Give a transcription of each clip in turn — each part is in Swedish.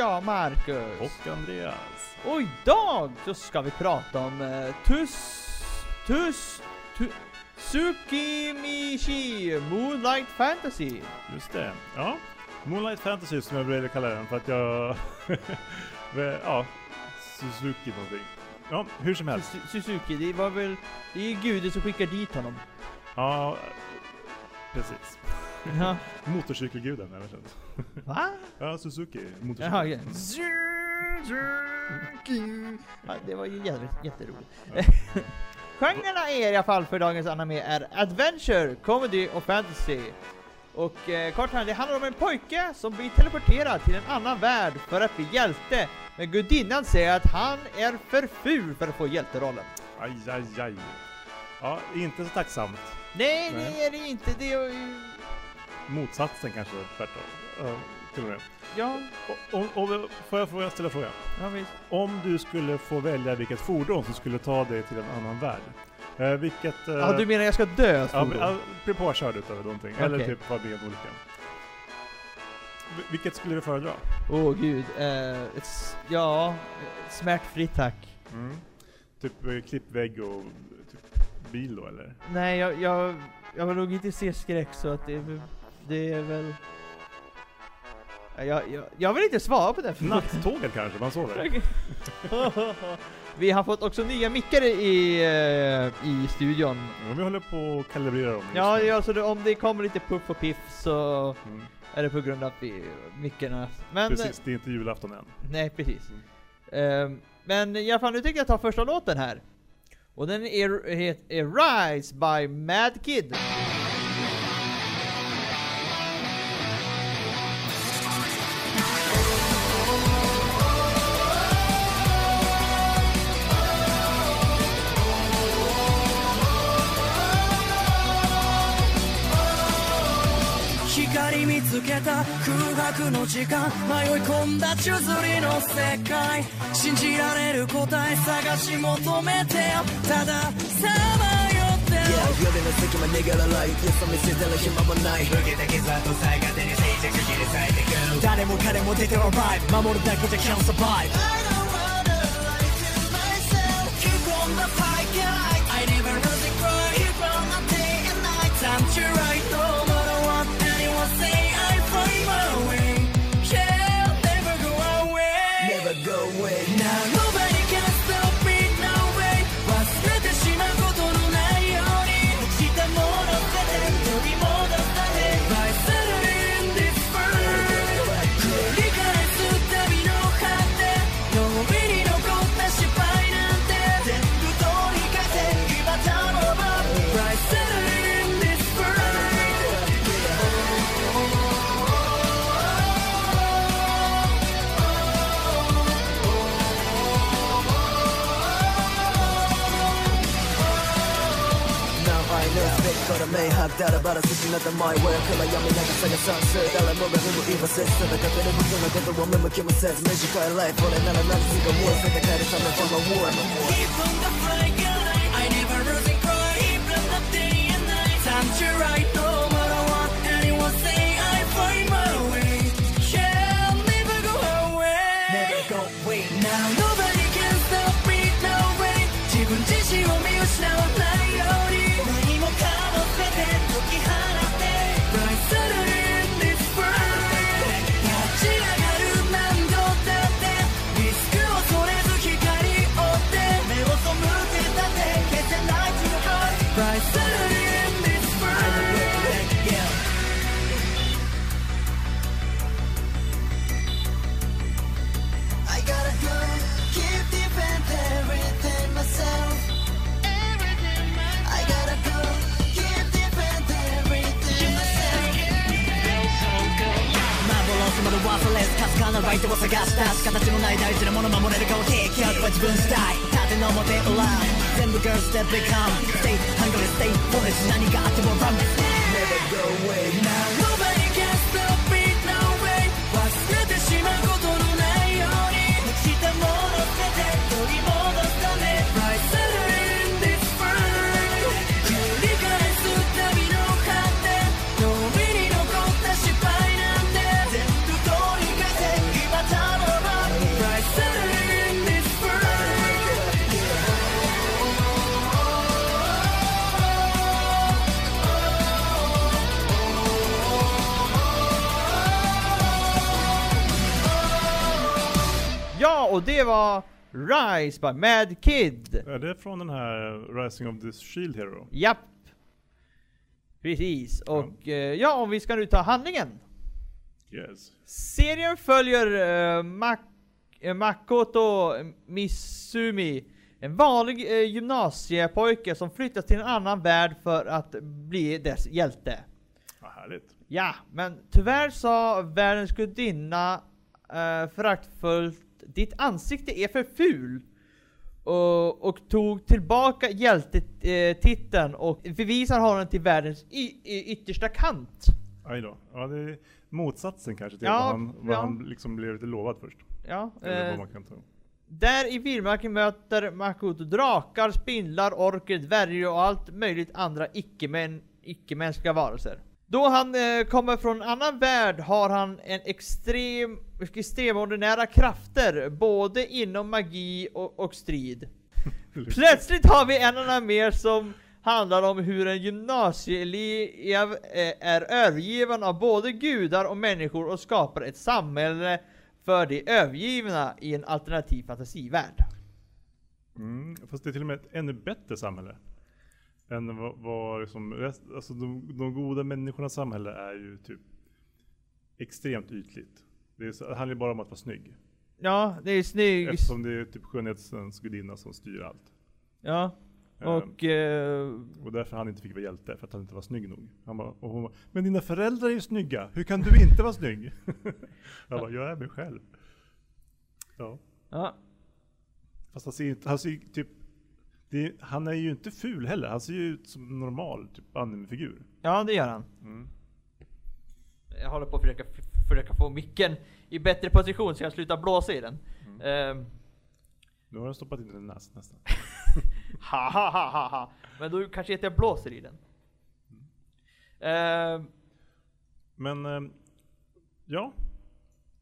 jag, Marcus. Och Andreas. Och idag så ska vi prata om uh, Tus... Tus... Tu, Tsukimichi Moonlight Fantasy. Just det. Ja. Moonlight Fantasy som jag brukar kalla den för att jag... ja, Suzuki någonting. Ja, hur som helst. Su- Suzuki, det var väl... Det är guden som skickar dit honom. Ja, precis. Ja. Motorcykelguden, vet inte. Va? Ja, Suzuki. Jaha, Motorcykel. ja. Suzuki. Ja, det var ju jätte, jätteroligt. Genrerna är i alla fall för dagens anime är adventure, comedy och fantasy. Och eh, kort här, det handlar om en pojke som blir teleporterad till en annan värld för att bli hjälte. Men gudinnan säger att han är för ful för att få hjälterollen. Aj, aj, aj. Ja, inte så tacksamt. Nej, Nej. det är det inte. Det är. Motsatsen kanske, tvärtom. Ja, till och med. Ja, och, och, får jag fråga, ställa frågan? ja visst. Om du skulle få välja vilket fordon som skulle ta dig till en annan värld. Eh, vilket... Eh, Ja, du menar jag ska dö? Ja, men, ja, bli påkörd utav någonting. Eller Okej. typ vara med i en olycka. Vi- Vilket skulle du föredra? Åh gud, eh, s- ja, smärtfritt tack. Mm. Typ eh, klippvägg och typ bil då eller? Nej, jag, jag, jag vill nog inte se skräck så att det, är väl- det är väl... Ja, Jag, jag, jag vill inte svara på den frågan. Nattåget kanske, man sover? Vi har fått också nya mickar i, eh, i studion. Ja, vi håller på att kalibrera dem Ja, ja, så det, om det kommer lite puff och piff så Mm. är det på grund av vi, mickarna. Men, Precis, det är inte julafton än. nej precis. Ehm, men i alla fall, nu tänkte jag ta första låten här. Och den är, het, är Rise by Mad Kid. 空白の時間迷い込んだ宙づりの世界信じられる答え探し求めてよたださまよってる Yeah, 夜の隙間逃げらないよそ見せてる暇もない受けた傷跡さえ勝手に静寂切り裂いてく。誰も彼も出てはライブ守るだけじゃ can't survive Keep on the fight, yeah I never lose it, cry. Keep on the day and night. Time to right, delightful and war the guy coming war. The I never rose and cry He from the day and night. Time to write no what I want Anyone say I find my way. Shall never go away. Never go away. Now nobody can stop me no way. 못 하나 れずかすかなライトを探した形のない大事なもの守れるかをテイクアウトは自分次第縦の表裏全部 girls that become Stay hungry stay foolish 何があっても run Never go away Now Rise by Mad Kid. Är det från den här Rising of the Shield Hero? Japp. Precis, och eh, ja, om vi ska nu ta handlingen. Yes. Serien följer uh, Mak- Makoto Misumi, en vanlig eh, gymnasiepojke som flyttas till en annan värld för att bli dess hjälte. Vad härligt. Ja, men tyvärr sa världens gudinna uh, föraktfullt Ditt ansikte är för ful. Och, och tog tillbaka hjältetiteln och förvisar honom till världens yttersta kant. Aj då. Ja, det är motsatsen kanske till Ja, vad, han, vad ja. han liksom blev lite lovad först. Ja, Eller eh, man kan ta. Där i vildmarken möter Makoto drakar, spindlar, orker, dvärgar och allt möjligt andra icke-män, icke-mänskliga varelser. Då han eh, kommer från en annan värld har han en extrem, extremordinära krafter, både inom magi och, och strid. Plötsligt har vi en annan mer som handlar om hur en gymnasieelev eh, är övergiven av både gudar och människor och skapar ett samhälle för de övergivna i en alternativ fantasivärld. Mm, fast det är till och med ett ännu bättre samhälle. Än vad, vad liksom rest, alltså de, de goda människornas samhälle är ju typ extremt ytligt. Det, är, det handlar ju bara om att vara snygg. Ja, det är snyggt. Eftersom det är typ skönhetens gudinna som styr allt. Ja, och... Eh, Och därför han inte fick vara hjälte, för att han inte var snygg nog. Han bara, och hon bara, men dina föräldrar är ju snygga, hur kan du inte vara snygg? jag bara, jag är mig själv. Ja. ja, Fast han ser han ser typ, det han är ju inte ful heller, han ser ju ut som en normal typ animefigur. ja, det gör han. Mm. Jag håller på att försöka, försöka få micken i bättre position så jag slutar blåsa i den. Ehm, Nu har jag stoppat in den i näsan nästan. ha, ha, ha, ha, ha. Men då kanske inte jag blåser i den. Ehm, Men, ehm, ja.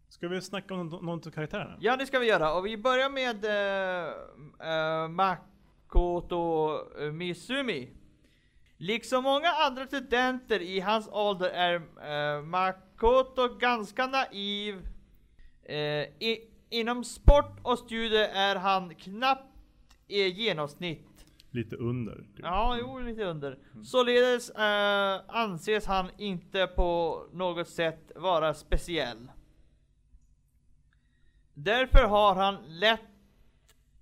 Ska vi snacka om någon, någon av karaktärerna? Ja, det ska vi göra. Och vi börjar med uh, uh, Makoto eh, Misumi. Liksom många andra studenter i hans ålder är eh, Makoto ganska naiv. Eh, i, inom sport och studier är han knappt i genomsnitt. Lite under. Typ. Ja, jo, lite under. Således eh, anses han inte på något sätt vara speciell. Därför har han lätt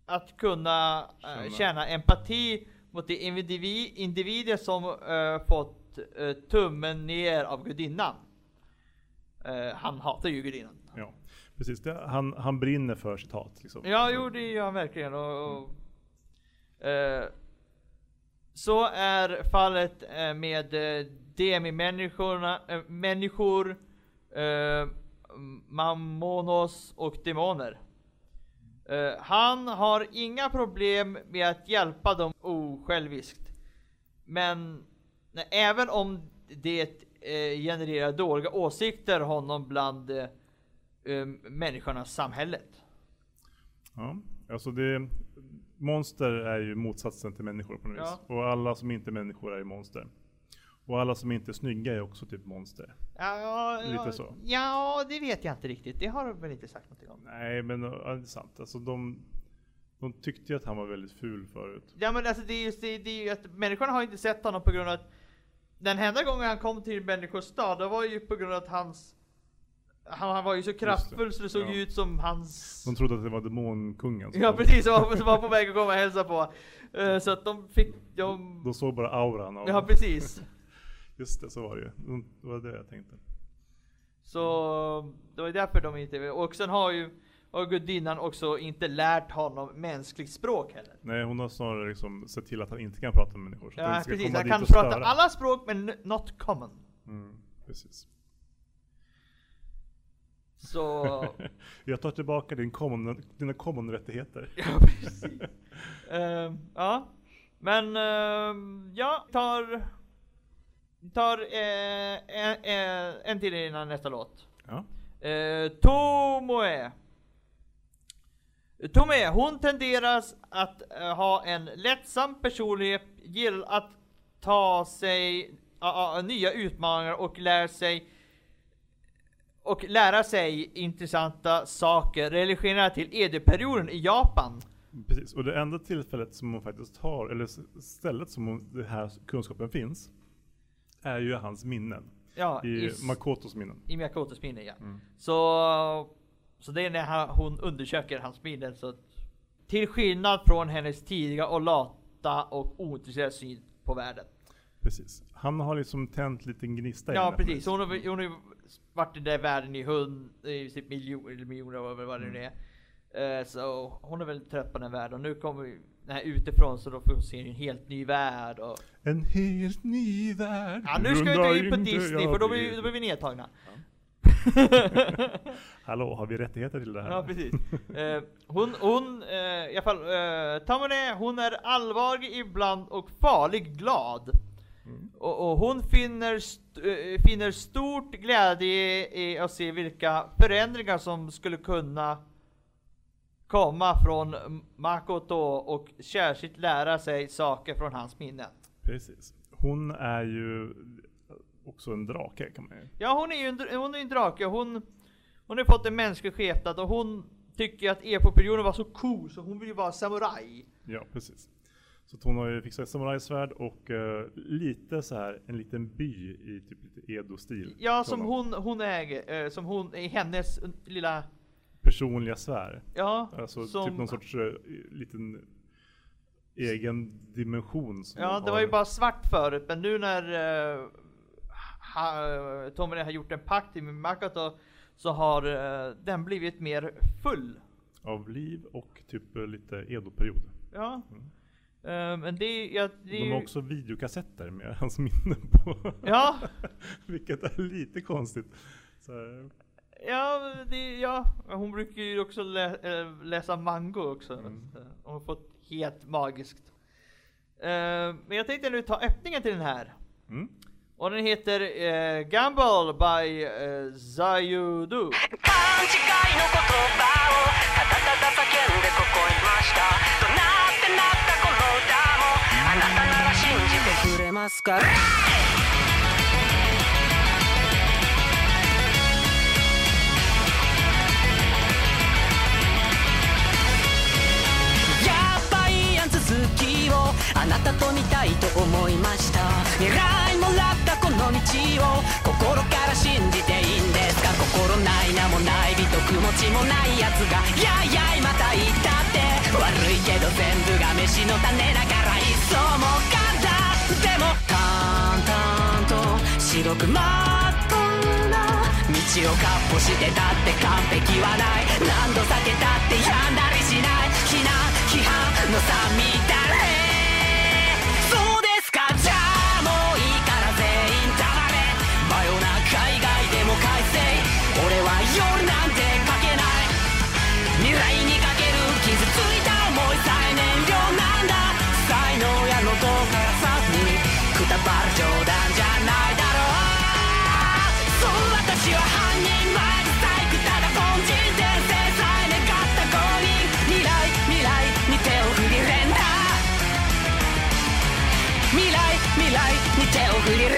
att kunna eh, Känna. empati mot de indivi- individer som eh, fått eh, tummen ner av gudinnan. Han hatar ju gudinnan. Ja, precis. Det, han, han brinner för sitt hat. Liksom. Ja, jo det gör han verkligen. Och, och, eh, så är fallet med demi-människorna, människor, mammonos och demoner. Eh, han har inga problem med att hjälpa dem osjälviskt. Men nej, även om det eh, genererar dåliga åsikter honom bland eh, eh, människorna i samhället. Ja, alltså det, monster är ju motsatsen till människor på något vis. Ja. Och alla som inte är människor är ju monster. Och alla som inte är snygga är också typ monster. Ja, Lite så. Ja, det vet jag inte riktigt. Det har de väl inte sagt någonting om. Nej, men ja, det är sant. Alltså de, de tyckte ju att han var väldigt ful förut. Ja men alltså det är just det, det är ju att människorna har inte sett honom på grund av att den enda gången han kom till människors stad, det var ju på grund av att hans han, han var ju så kraftfull så det såg Ja. ut som hans... De trodde att det var demonkungen. Ja precis, som var, som var på väg att komma och hälsa på. Eh, så att de fick... De, De såg bara auran av ja precis. Just det, så var det ju. De- Det var det jag tänkte. Så det var därför de inte... Och sen har ju och gudinnan också inte lärt honom mänskligt språk heller. Nej, hon har snarare liksom sett till att han inte kan prata med människor. Så Ja precis, han kan prata störa. alla språk men not common. Mm, precis. Så... Jag tar tillbaka din common, dina common-rättigheter. ja precis. Ehm, ja. Men uh, jag tar... Tar eh, en, en, en till innan nästa låt. Ja. Eh, Tomoe. Tomoe, hon tenderar att eh, ha en lättsam personlighet, gillar att ta sig a- a- nya utmaningar och lär sig och lära sig intressanta saker relaterade till Edo-perioden i Japan. Precis, och det enda tillfället som hon faktiskt har, eller stället som hon, den här kunskapen finns, är ju hans minnen. Ja, I i, Makotos minnen. i Miyakotos minne ja. Mm. Så, så det är när han- hon undersöker hans minnen. Så till skillnad från hennes tidiga och lata och ointresserade syn på världen. Precis. Han har liksom tänt en liten gnista Ja henne. precis, hon har, hon har varit i den världen i hund, i typ miljoner, eller miljoner år, vad det nu är. Eh, Så hon är väl trött på den världen och nu kommer här utifrån så då får se en helt ny värld och En helt ny värld. Ja nu ska vi inte in på Disney för då blir, då blir vi nedtagna. Hallå, har vi rättigheter till det här? Ja precis. Eh, hon, hon, eh, i alla fall, eh, Tamane, hon är allvarlig ibland och farlig glad. Mm. Och, och hon finner, st eh, finner stort glädje i att se vilka förändringar som skulle kunna komma från Makoto och särskilt lära sig saker från hans minnen. Precis. Hon är ju också en drake kan man ju. Ja hon är ju en, hon är en drake, hon, hon har fått en mänsklig skepnad och hon tycker att epoperioden var så cool så hon vill ju vara samuraj. Ja, precis. Så hon har ju fixat ett samurajsvärd och eh, lite så här en liten by i typ lite Edo-stil. Ja, som hon, hon äger, eh, som hon, i hennes lilla, Personliga svärd. ja, Alltså som, typ någon sorts eh, liten egen dimension. Ja de det var ju bara svart förut, men nu när uh, ha, Tommy har gjort en pakt med Makoto så har eh, den blivit mer full. Av liv och typ lite Edo-period. Ja. Mm. Men det, ja, det De ju, har också videokassetter med hans minnen på. Ja, Vilket är lite konstigt. Så, Ja, det, ja, hon brukar ju också lä, äh, läsa mango också. Mm. Hon har fått helt magiskt. Eh, men jag tänkte nu ta öppningen till den här. mm. Och den heter uh, Gamble by uh, Zayudu. たと見たいと思いました。狙いもらったこの道を心から信じていいんですか？心ない名もない美と気持ちもないやつが。やいやいまた言ったって。悪いけど全部が飯の種だからいっそも簡単でも淡々と白くまっとうな道をかっ歩してたって完璧はない。何度避けたって病んだりしない。非難批判の差みたれも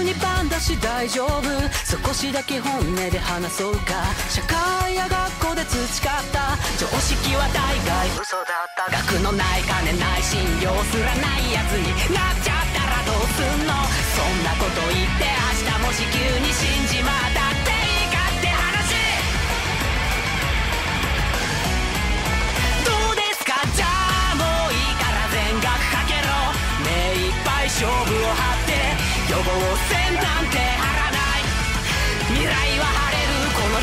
う2番だし大丈夫。少しだけ本音で話そうか。社会や学校で培った。常識は大概。嘘だった。学のない金ない信用すらないやつになっちゃったらどうすんの。そんなこと言って明日もし急に死んじまっ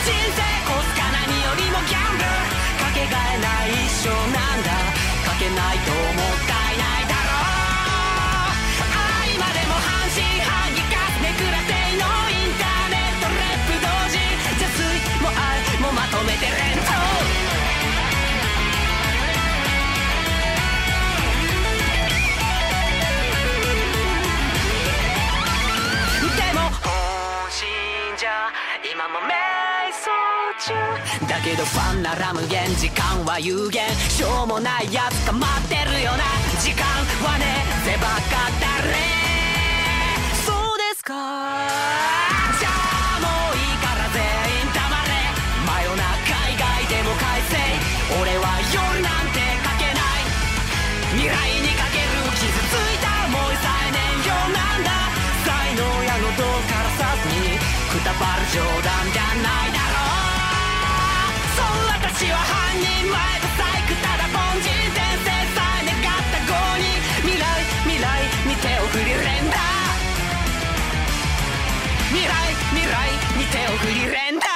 人生こすか何よりもギャンブルかけがえない一生なんだかけないともったいないだろう愛までも半信半疑かめくらせいのインターネットレップ同時じ邪水も愛もまとめてレッだけどファンなら無限時間は有限しょうもないやつが待ってるよな時間はねぜばかだれ手を振り連打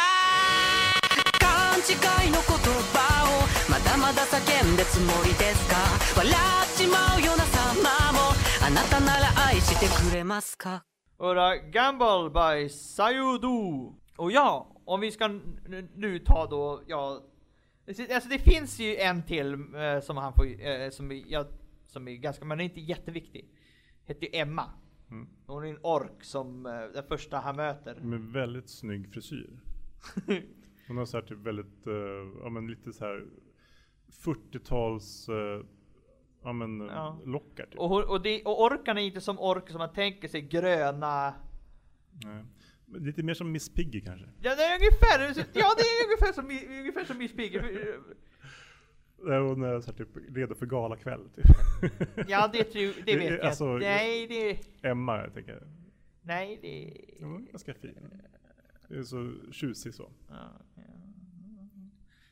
勘違いの言葉をまだまだ叫んでつもりですか笑っちまうような様もあなたなら愛してくれますか Och då, Gamble by Sayudo. Och ja, om vi ska n- nu ta då, ja. Alltså det finns ju en till eh, som han får, eh, som, är, ja, som är ganska, men inte jätteviktig. Heter ju Emma. Mm. Hon är en ork som eh, den första han möter. Med väldigt snygg frisyr. Hon har så här typ väldigt, eh, ja men lite så här 40-tals, eh, ja men Ja. lockar typ. Och, och, det, och orkarna är inte som ork som man tänker sig gröna. Nej. Lite mer som Miss Piggy kanske. Ja det är ungefär, ja det är ungefär som, ungefär som Miss Piggy. Där hon är så här typ redo för galakväll typ. Ja det, tror, det vet jag Alltså. Nej det, Emma jag tänker. nej det. Hon är ganska fin. Det är så tjusig så.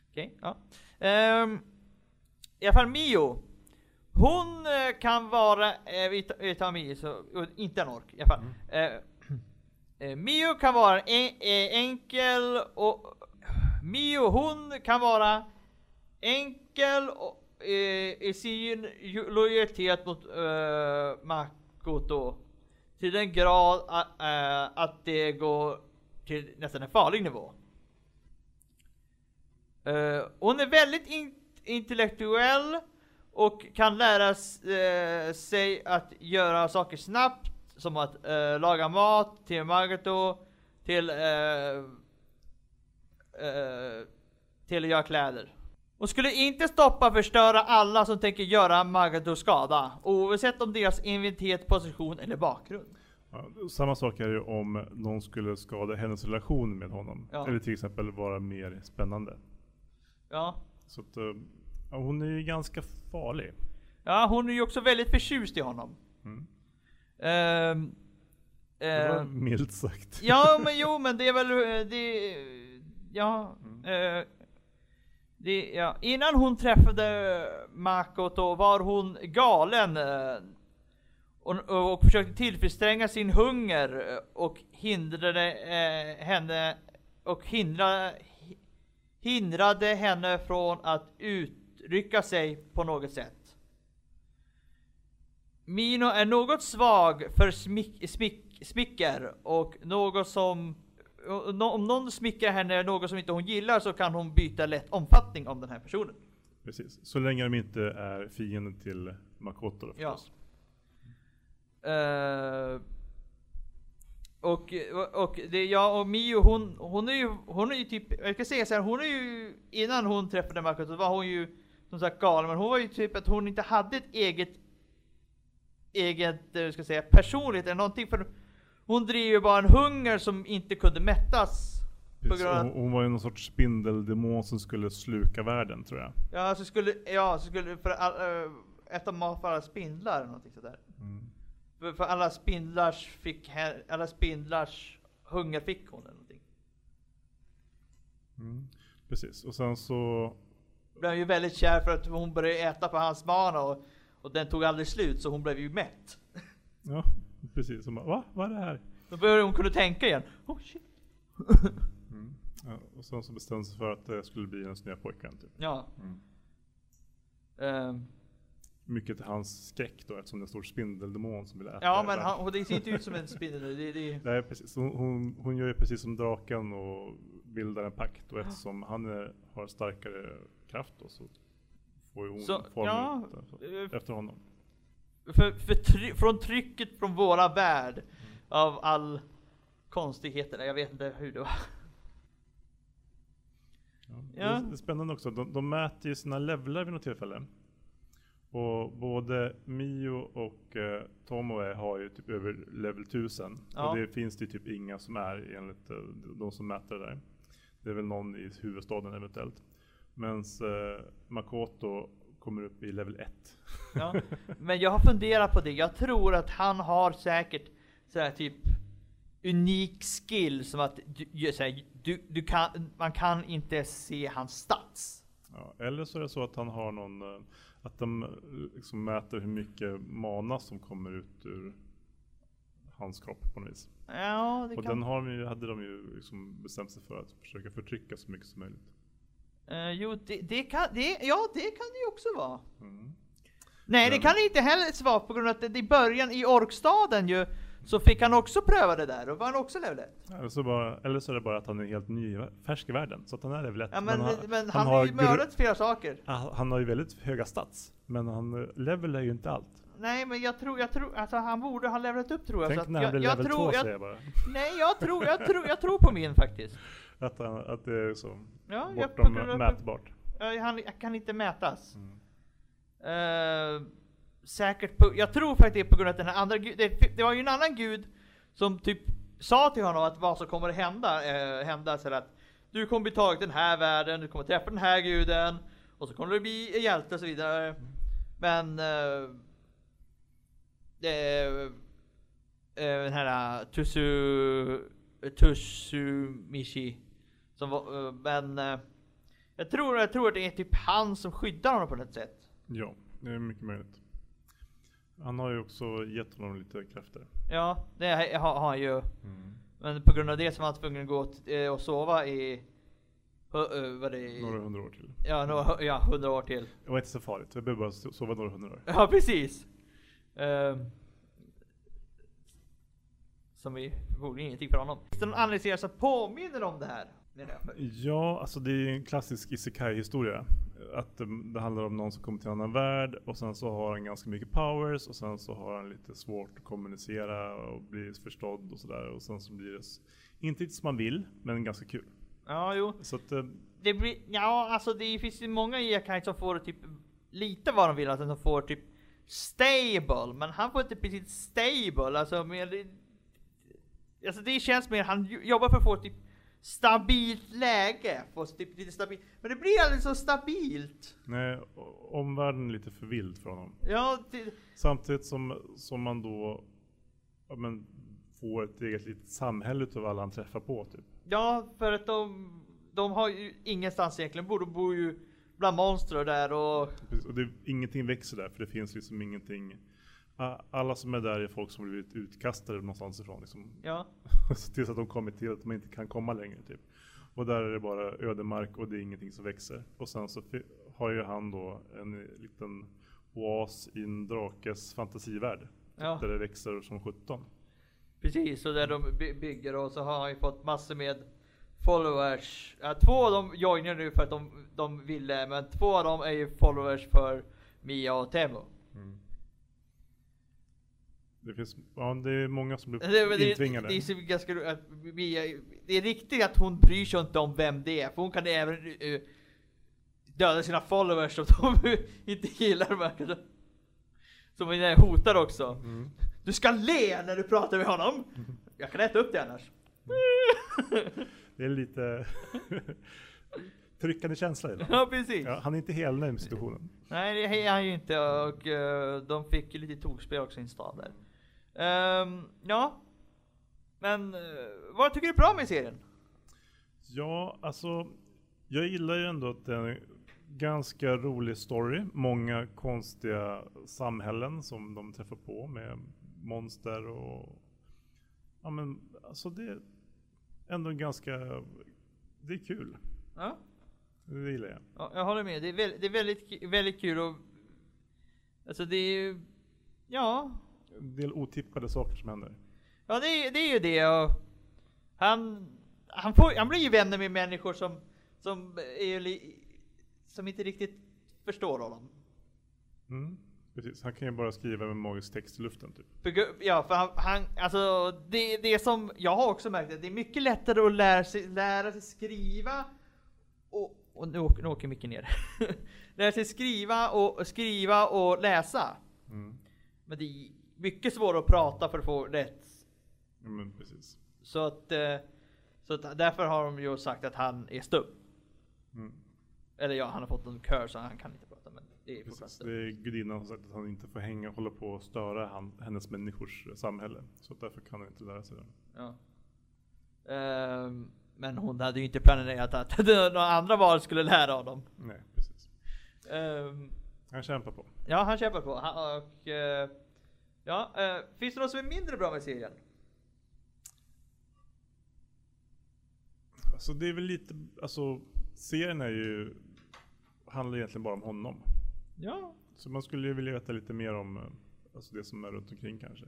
Okej, ja. Ehm, I alla fall Mio. Hon eh, kan vara, eh, vi, tar, vi tar Mio, så, inte en ork i alla fall. Eh, eh, Mio kan vara en, eh, enkel och Mio hon kan vara enkel och, i, i sin lojalitet mot uh, Makoto till den grad att, eh, att det går till nästan en farlig nivå. Uh, hon är väldigt in- intellektuell och kan lära uh, sig att göra saker snabbt, som att uh, laga mat till Makoto, till, till att göra kläder. Hon skulle inte stoppa förstöra alla som tänker göra Magato skada, oavsett om deras inventitet, position eller bakgrund. Ja, samma sak är det om någon skulle skada hennes relation med honom. Ja. Eller till exempel vara mer spännande. Ja. Så att, eh, ja, hon är ju ganska farlig. Ja, hon är ju också väldigt förtjust i honom. Mm. Ehm, Det var ehm, milt sagt. ja, men jo, men det är väl eh, det, ja, eh, det, ja. Innan hon träffade Makoto var hon galen eh, och, och försökte tillfredsställa sin hunger eh, och hindrade eh, henne och hindra, hindrade henne från att uttrycka sig på något sätt. Mino är något svag för smick, smick, smicker och något som om någon smickrar henne något som inte hon gillar så kan hon byta lätt omfattning om den här personen. Precis. Så länge de inte är fienden till Makoto då Ja. förstås. Eh, och, och, det, ja, och Mio hon, hon är ju, hon är ju typ, jag ska säga så här, hon är ju, innan hon träffade Makoto var hon ju som sagt galen, men hon var ju typ att hon inte hade ett eget, eget, eh, ska jag säga, personlighet eller någonting, för hon driver bara en hunger som inte kunde mättas. Precis. Hon, hon var ju någon sorts spindeldemon som skulle sluka världen tror jag. ja, så skulle, ja, så skulle, för all, äh, äta mat för alla spindlar eller någonting sådär. Mm. För, för alla spindlars fick, alla spindlars hunger fick hon eller någonting. Mm. Precis. Och sen så Blev ju väldigt kär för att hon började äta på hans mana och, och den tog aldrig slut så hon blev ju mätt. Ja, precis. Hon bara, va? Vad är det här? Då började hon kunna tänka igen. Oh shit. Mm. Ja, och sen så bestämde sig för att det skulle bli hennes nya pojkvän. Typ. Ja. Mm. Ehm, Mycket till hans skräck då eftersom det är en stor spindeldemon som vill äta ja men han, det ser inte ut som en spindel. Det, det, Nej precis, hon, hon, gör ju precis som draken och bildar en pakt och eftersom han är, har starkare kraft då så får ju hon Så, formen ja, efter- eh, efter honom. För, för try, från trycket från våra värld av all konstigheter. Jag vet inte hur det var. Ja. är, det är spännande också, de, de mäter ju sina levlar vid något tillfälle. Och både Mio och eh, Tomoe har ju typ över level 1000. Ja. Och det finns det ju typ inga som är enligt eh, de som mäter det där. Det är väl någon i huvudstaden eventuellt. Medan eh, Makoto kommer upp i level 1. Ja. Men jag har funderat på det. Jag tror att han har säkert så här typ unik skill som att du, så här, du, du kan, man kan inte se hans stats. Ja, eller så är det så att han har någon, eh, att de eh, liksom mäter hur mycket mana som kommer ut ur hans kropp på något vis. Ja, det Och kan... den har de ju, hade de ju liksom bestämt sig för att försöka förtrycka så mycket som möjligt. Eh, jo, det, det kan, det, ja det kan det ju också vara. Mm. Nej, det Men- kan det inte heller vara på grund av att det, i början i Orkstaden ju, så fick han också pröva det där och var han också level 1. Eller, så bara, eller så är det bara att han är helt ny, färsk i världen. Så att han är level 1. Ja, men, men, han, har har ju mördat flera saker. Han har ju väldigt höga stats. Men han, level är ju inte allt. Nej, men jag tror, jag tror, alltså han borde ha levlat upp tror jag. så Tänk att när han blir level 2 tror, säger jag bara. Nej, jag tror, jag tror, jag tror på min faktiskt. Att, han, att det är så Ja, jag, bortom av- mätbart. Han jag kan inte mätas. Mm. Eh, säkert på, jag tror faktiskt det är på grund av att den här andra gud, det, det var ju en annan gud som typ sa till honom att vad som kommer att hända, eh, hända så att du kommer bli tagen till den här världen, du kommer träffa den här guden, och så kommer du bli hjälte och så vidare. Men eh, det, den här uh, Tusu, Tusumishi, som var, eh, men eh, jag tror, jag tror att det är typ han som skyddar honom på något sätt. Ja, det är mycket möjligt. Han har ju också gett honom lite krafter. Ja, det har, han ju. Men på grund av det så var han tvungen att gå eh, och sova i... Vad det Några hundra år till. Ja, några, ja, hundra år till. Det var inte så farligt. Jag behöver bara so- sova några hundra år. Ja, precis. Ehm, som vi borde ingenting för honom. Finns det någon anledning att påminner om det här? Ja, alltså det är en klassisk isekai-historia. Att det handlar om någon som kommer till en annan värld och sen så har han ganska mycket powers och sen så har han lite svårt att kommunicera och bli förstådd och sådär. Och sen så blir det inte riktigt som man vill, men ganska kul. Ja, jo. Så att, eh, Det blir, ja alltså det finns ju många iakaj som får typ lite vad de vill, alltså de får typ stable, men han får inte precis stable, alltså mer, alltså det känns mer, han jo- jobbar för att få typ stabilt läge, få typ lite stabilt, men det blir aldrig så stabilt. nej, omvärlden är lite för vild för honom. Ja, det, Samtidigt som, som man då ja, men, får ett eget litet samhälle utav alla han träffar på typ. ja för att de, de har ju ingenstans egentligen, bor, bor ju bland monster där och, Och det, ingenting växer där för det finns liksom ingenting. Alla som är där är folk som har blivit utkastade någonstans ifrån. Liksom. ja. Tills att de kommer till att de inte kan komma längre. Typ. Och där är det bara ödemark och det är ingenting som växer. Och sen så har ju han då en liten oas i en drakes fantasivärld. Ja. Där det växer som 17. Precis, och där de by- bygger och så har han ju fått massor med followers. Ja, två av dem joinar nu för att de, de ville, men två av dem är ju followers för Mia och Temo. Det, finns, ja, det är många som Det, blir det, intvingade. det, är så ganska ro- att Mia, det är riktigt att hon bryr sig inte om vem det är, för hon kan även eh, döda sina followers om de inte gillar dem. Som hon hotar också. Mm. Du ska le när du pratar med honom! Jag kan äta upp det annars. Det är lite tryckande känsla i det. Ja precis. Ja, han är inte helnöjd med situationen. Nej det är han ju inte och eh, de fick ju lite tokspel också i en stad där. Ehm, ja. Men eh, vad tycker du är bra med serien? Ja, alltså jag gillar ju ändå att det är en ganska rolig story. Många konstiga samhällen som de träffar på med monster och ja men alltså det är ändå ganska, det är kul. Ja, Det gillar jag. ja jag håller med. Det är, väldigt, det är väldigt, väldigt kul och Alltså det är ju Ja, En del otippade saker som händer. ja det, är- det är ju det och han, han, får, han blir ju vänner med människor som, som, är som inte riktigt förstår honom. Mm. Precis, han kan ju bara skriva med magisk text i luften typ. Ja, för han, han alltså det, det som jag har också märkt det är mycket lättare att lära sig, lära sig skriva och och nu åker, nu åker micken ner. Lär sig skriva och, skriva och läsa. Mm. Men det mycket svårare att prata för att få rätt. Ja, men precis. Så att, eh, så att därför har de ju sagt att han är stum. Mm. Eller ja, han har fått en kör så han kan inte prata. Men det är fortfarande Precis. stum. Det är gudinnan som sagt att han inte får hänga och hålla på och störa han, hennes människors samhälle. Så därför kan han inte lära sig det. Ja. Ehm, men hon hade ju inte planerat att några andra val skulle lära honom. Nej, precis. Ehm, Han kämpar på. ja, han kämpar på. Han, och, eh, ja, eh, finns det något som är mindre bra med serien? Alltså det är väl lite, alltså serien är ju, handlar egentligen bara om honom. Ja. Så man skulle ju vilja veta lite mer om eh, alltså det som är runt omkring kanske.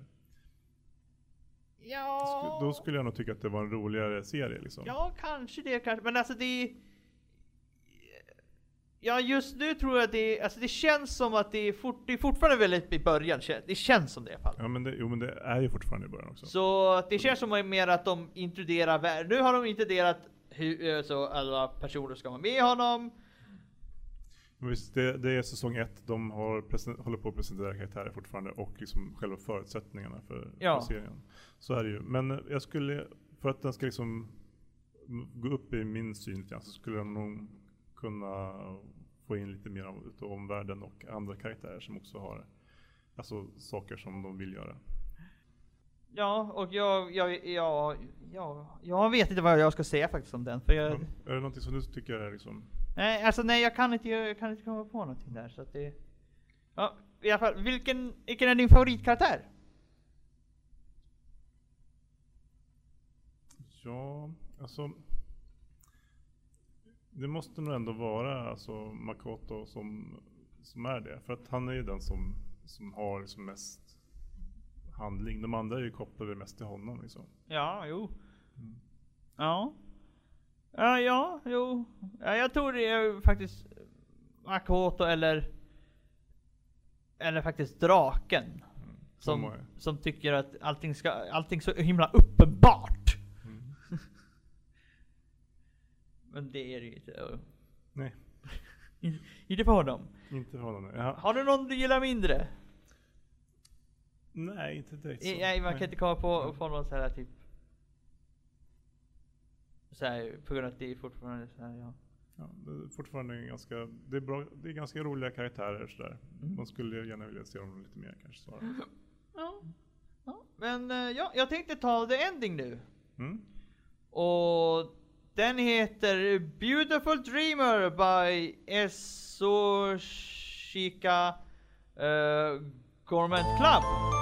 Ja. Sk- Då skulle jag nog tycka att det var en roligare serie liksom. Ja, kanske det kanske. Men alltså det... Ja, just nu tror jag det, alltså det känns som att det är, fort, det är fortfarande väldigt i början. Det känns som det i alla fall. Ja men det, jo men det är ju fortfarande i början också. Så att det känns som mer att de inkluderar. Nu har de inkluderat hur, så alla personer ska vara med honom. Men visst, det, det är säsong ett, de har håller på att presentera karaktärer fortfarande och liksom själva förutsättningarna för, Ja. för serien. Så är det ju. Men eh, jag skulle, för att den ska liksom gå upp i min syn lite grann, så skulle jag nog kunna få in lite mer av utav omvärlden och andra karaktärer som också har alltså, saker som de vill göra. Ja, och jag, jag, jag, jag, jag vet inte vad jag ska säga faktiskt om den. För jag, Men är det någonting som du tycker är liksom nej, alltså nej, jag kan inte, jag kan inte komma på någonting där. Så att det, ja, i alla fall, vilken, vilken är din favoritkaraktär? Ja, alltså. Det måste nog ändå vara alltså Makoto som, som är det. För att han är ju den som, som har liksom mest handling. De andra är ju kopplade mest till honom liksom. Ja, jo. Ja. Ja, ja, jo. Ja, jag tror det är faktiskt Makoto eller eller faktiskt draken. Som, Tomoe. som tycker att allting ska, allting så himla uppenbart. Mm. Men det är det ju inte. Nej, Inte för honom. inte för honom. Ja, Har du någon du gillar mindre? nej, inte direkt så. Nej, man kan Nej. inte komma på, på någon sån här typ så här, på grund av att det är fortfarande så här, ja. Ja, det är fortfarande ganska, det är, bra, det är ganska roliga karaktärer sådär. Mm. Man skulle gärna vilja se dem lite mer kanske. Så. Ja. ja. Men eh, ja, jag tänkte ta the ending nu. Mm. Och den heter Beautiful Dreamer by Esoshika uh, Gourmet Club.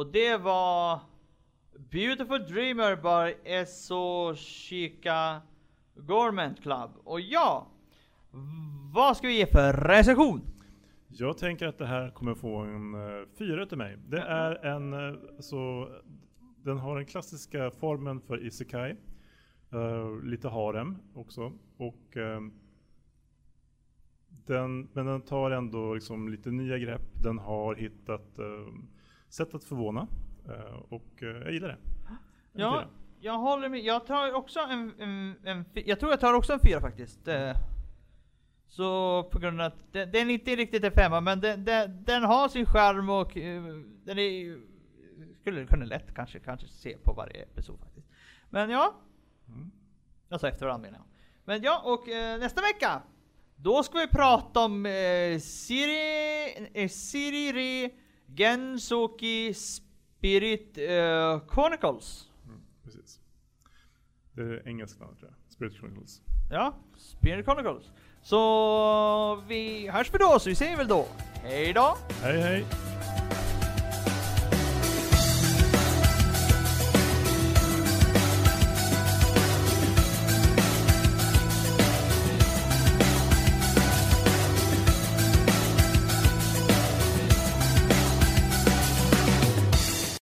Och det var Beautiful Dreamer by Esso Chica Gorment Club. Och ja, vad ska vi ge för recension? Jag tänker att det här kommer få en uh, fyra utav mig. Det är en, uh, så, den har den klassiska formen för Isekai. Uh, lite harem också. Och den, men den tar ändå liksom lite nya grepp. Den har hittat sätt att förvåna. Eh, och eh, jag gillar det. En Ja, jag håller med. Jag tar också en, en, en Jag tror jag tar också en fyra faktiskt. Eh, Så på grund av att den, den är inte riktigt en femma, men den, den, den har sin charm och den är skulle kunna lätt kanske, kanske se på varje episod faktiskt. Men ja. Alltså efter varandra menar jag. Men ja, och eh, nästa vecka. Då ska vi prata om eh, Siri, eh, Siriri Gensoki Spirit eh, Chronicles. Precis. Det är engelska namn tror jag. Spirit Chronicles. Ja, Spirit Chronicles. Så vi hörs vi då, så vi ses väl då. Hej då! Hej hej!